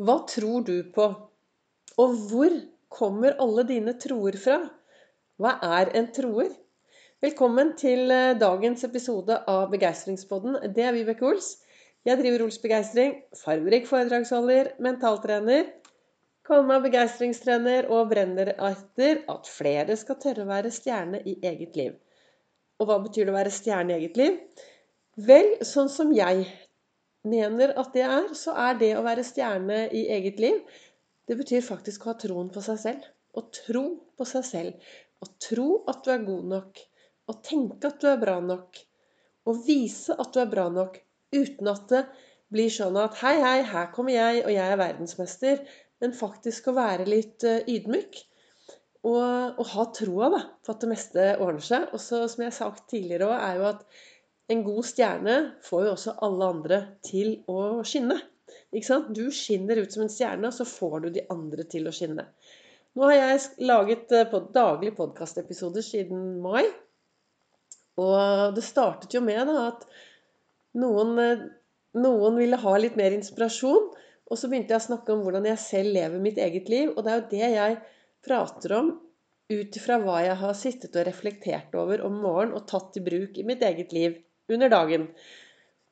Hva tror du på? Og hvor kommer alle dine troer fra? Hva er en troer? Velkommen til eh, dagens episode av Begeistringspodden. Det er Vibeke Ols. Jeg driver Ols Begeistring, fargerik foredragsholder, mentaltrener. Kaller meg begeistringstrener og brenner etter at flere skal tørre å være stjerne i eget liv. Og hva betyr det å være stjerne i eget liv? Vel, sånn som jeg mener at det er, så er det å være stjerne i eget liv Det betyr faktisk å ha troen på seg selv. Å tro på seg selv. Å tro at du er god nok. Å tenke at du er bra nok. Å vise at du er bra nok uten at det blir sånn at Hei, hei, her kommer jeg, og jeg er verdensmester. Men faktisk å være litt eh, ydmyk. Og, og ha troa da, på at det meste ordner seg. Og så, som jeg har sagt tidligere òg, er jo at en god stjerne får jo også alle andre til å skinne. Ikke sant? Du skinner ut som en stjerne, og så får du de andre til å skinne. Nå har jeg laget eh, på daglige podkastepisoder siden mai. Og det startet jo med da, at noen, eh, noen, ville ha litt mer inspirasjon. Og så begynte jeg å snakke om hvordan jeg selv lever mitt eget liv. Og det er jo det jeg prater om ut ifra hva jeg har sittet og reflektert over om morgenen og tatt i bruk i mitt eget liv under dagen.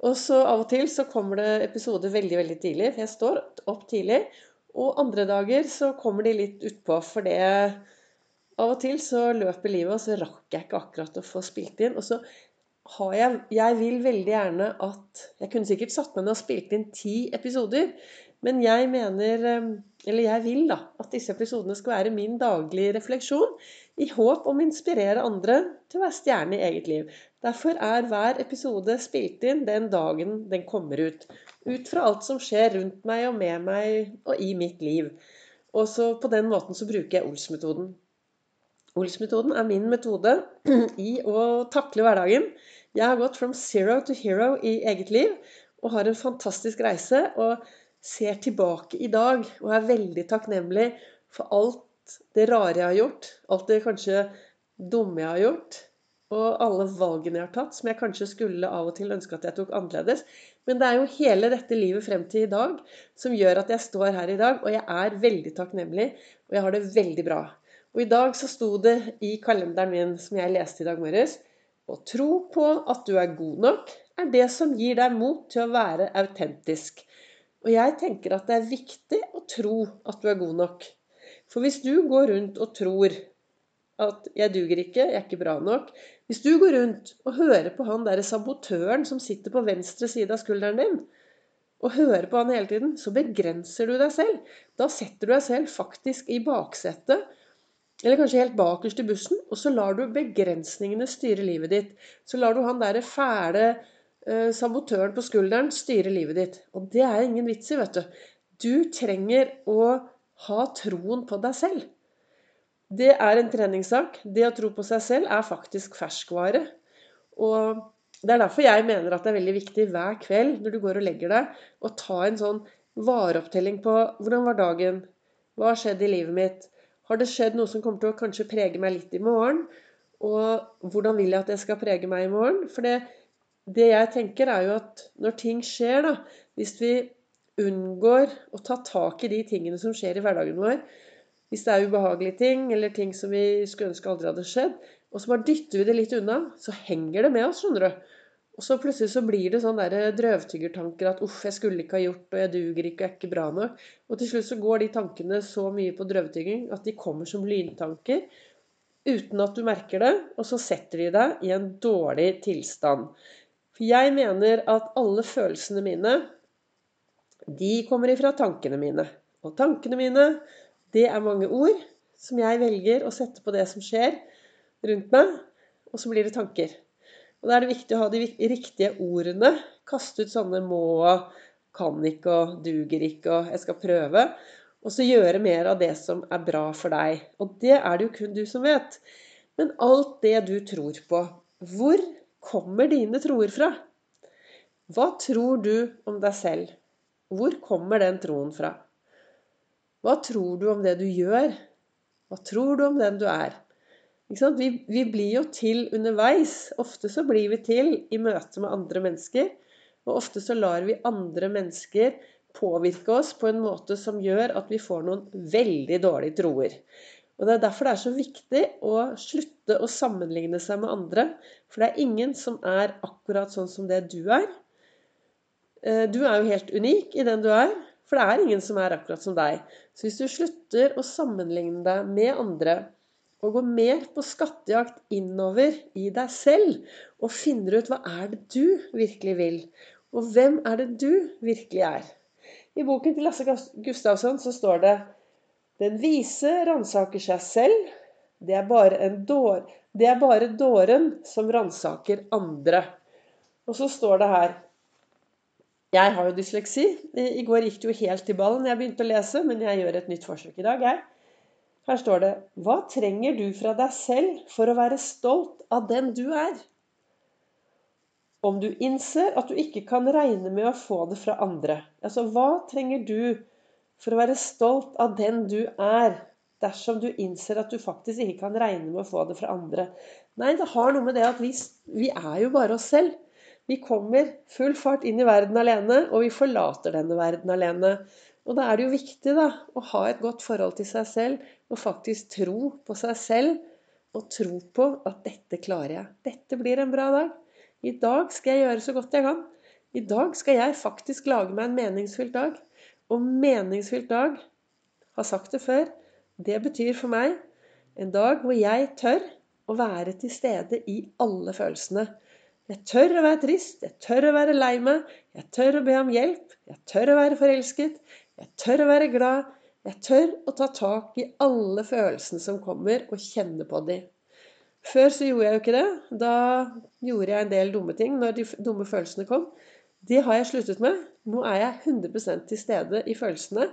Og så av og til så kommer det episoder veldig, veldig tidlig, for jeg står opp tidlig. Og andre dager så kommer de litt utpå, for det Av og til så løper livet, og så rakk jeg ikke akkurat å få spilt inn. Og så har jeg Jeg vil veldig gjerne at Jeg kunne sikkert satt meg ned og spilt inn ti episoder, men jeg mener eh, Eller jeg vil da at disse episodene skal være min daglige refleksjon i håp om å inspirere andre til å være stjerne i eget liv. Derfor er hver episode spilt inn den dagen den kommer ut. Ut fra alt som skjer rundt meg og med meg og i mitt liv. Og så på den måten så bruker jeg Ols-metoden. Ols-metoden er min metode i å takle hverdagen. Jeg har gått from zero to hero i eget liv og har en fantastisk reise. Og ser tilbake i dag og er veldig takknemlig for alt det rare jeg har gjort, alt det kanskje dumme jeg har gjort, og alle valgene jeg har tatt, som jeg kanskje skulle av og til ønske at jeg tok annerledes. Men det er jo hele dette livet frem til i dag som gjør at jeg står her i dag, og jeg er veldig takknemlig, og jeg har det veldig bra. Og i dag så sto det i kalenderen min, som jeg leste i dag morges, å tro på at du er god nok, er det som gir deg mot til å være autentisk. Og jeg tenker at det er viktig å tro at du er god nok. For hvis du går rundt og tror at 'jeg duger ikke, jeg er ikke bra nok' Hvis du går rundt og hører på han derre sabotøren som sitter på venstre side av skulderen din, og hører på han hele tiden, så begrenser du deg selv. Da setter du deg selv faktisk i baksetet, eller kanskje helt bakerst i bussen, og så lar du begrensningene styre livet ditt. Så lar du han derre fæle sabotøren på skulderen styre livet ditt. Og det er ingen vits i, vet du. Du trenger å ha troen på deg selv. Det er en treningssak. Det å tro på seg selv er faktisk ferskvare. Og det er derfor jeg mener at det er veldig viktig hver kveld når du går og legger deg, å ta en sånn vareopptelling på hvordan var dagen? Hva har skjedd i livet mitt? Har det skjedd noe som kommer til å kanskje prege meg litt i morgen? Og hvordan vil jeg at det skal prege meg i morgen? For det, det jeg tenker, er jo at når ting skjer, da Hvis vi unngår å ta tak i de tingene som skjer i hverdagen vår. Hvis det er ubehagelige ting, eller ting som vi skulle ønske aldri hadde skjedd, og så bare dytter vi det litt unna, så henger det med oss, skjønner du. Og så plutselig så blir det sånn drøvtyggertanker at 'uff, jeg skulle ikke ha gjort', og 'jeg duger ikke', og 'jeg er ikke bra nok'. Og til slutt så går de tankene så mye på drøvtygging at de kommer som lyntanker uten at du merker det, og så setter de deg i en dårlig tilstand. For jeg mener at alle følelsene mine de kommer ifra tankene mine. Og tankene mine, det er mange ord som jeg velger å sette på det som skjer rundt meg, og så blir det tanker. Og Da er det viktig å ha de riktige ordene. Kaste ut sånne 'må', 'kan ikke' og 'duger ikke' og 'jeg skal prøve'. Og så gjøre mer av det som er bra for deg. Og det er det jo kun du som vet. Men alt det du tror på, hvor kommer dine troer fra? Hva tror du om deg selv? Hvor kommer den troen fra? Hva tror du om det du gjør? Hva tror du om den du er? Vi, vi, blir jo til underveis. Ofte så blir vi til i møte med andre mennesker. Og ofte så lar vi andre mennesker påvirke oss på en måte som gjør at vi får noen veldig dårlige troer. Og Det er derfor det er så viktig å slutte å sammenligne seg med andre. For det er ingen som er akkurat sånn som det du er. Eh, du er jo helt unik i den du er, for det er ingen som er akkurat som deg. Så hvis du slutter å sammenligne deg med andre, og går mer på skattejakt innover i deg selv, og finner ut hva er det du virkelig vil, og hvem er det du virkelig er. I boken til Lasse Gustavsson så står det den vise ransaker seg selv. Det er bare, dår, det er bare dåren som ransaker andre. Og så står det her Jeg har jo dysleksi. I går gikk det jo helt i ballen. Jeg begynte å lese, men jeg gjør et nytt forsøk i dag, jeg. Her står det Hva trenger du fra deg selv for å være stolt av den du er? Om du innser at du ikke kan regne med å få det fra andre. Altså, hva trenger du for å være stolt av den du er, dersom du innser at du faktisk ikke kan regne med å få det fra andre. Nei, det har noe med det at vi, vi er jo bare oss selv. Vi kommer full fart inn i verden alene, og vi forlater denne verden alene. Og da er det jo viktig da, å ha et godt forhold til seg selv, og faktisk tro på seg selv. Og tro på at 'dette klarer jeg'. Dette blir en bra dag. I dag skal jeg gjøre så godt jeg kan. I dag skal jeg faktisk lage meg en meningsfylt dag. Og meningsfylt dag, har sagt det før, det betyr for meg en dag hvor jeg tør å være til stede i alle følelsene. Jeg tør å være trist, jeg tør å være lei meg, jeg tør å be om hjelp, jeg tør å være forelsket, jeg tør å være glad, jeg tør å ta tak i alle følelsene som kommer, og kjenne på de. Før så gjorde jeg jo ikke det. Da gjorde jeg en del dumme ting når de dumme følelsene kom. Det har jeg sluttet med. Nå er jeg 100% til stede i følelsene.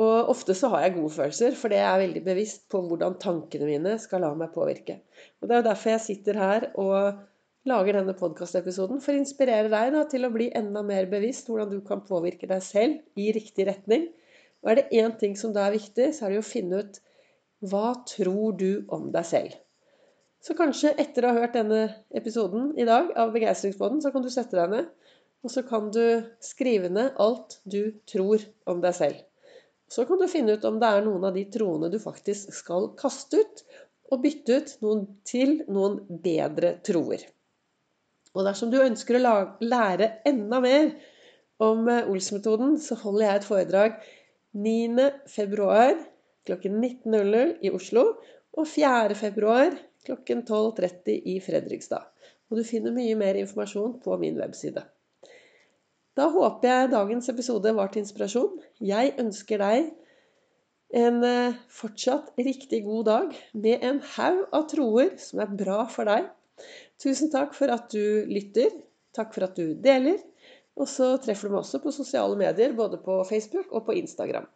Og ofte så har jeg gode følelser, for det er veldig bevisst på hvordan tankene mine skal la meg påvirke. Og Det er jo derfor jeg sitter her og lager denne podkastepisoden. For å inspirere deg da, til å bli enda mer bevisst hvordan du kan påvirke deg selv i riktig retning. Og er det én ting som da er viktig, så er det jo å finne ut hva tror du om deg selv? Så kanskje etter å ha hørt denne episoden i dag av Begeistringsbåten, så kan du sette deg ned, og så kan du skrive ned alt du tror om deg selv. Så kan du finne ut om det er noen av de troene du faktisk skal kaste ut, og bytte ut noen til noen bedre troer. Og dersom du ønsker å lære enda mer om eh, Ols-metoden, så holder jeg et foredrag 9.2. klokken 19.00 i Oslo og 4.2 klokken 12.30 i Fredrikstad. Og du finner mye mer informasjon på min webside. Da håper jeg dagens episode var til inspirasjon. Jeg ønsker deg en eh, fortsatt riktig god dag med en haug av troer som er bra for deg. Tusen takk for at du lytter. Takk for at du deler. Og så treffer du meg også på sosiale medier, både på Facebook og på Instagram.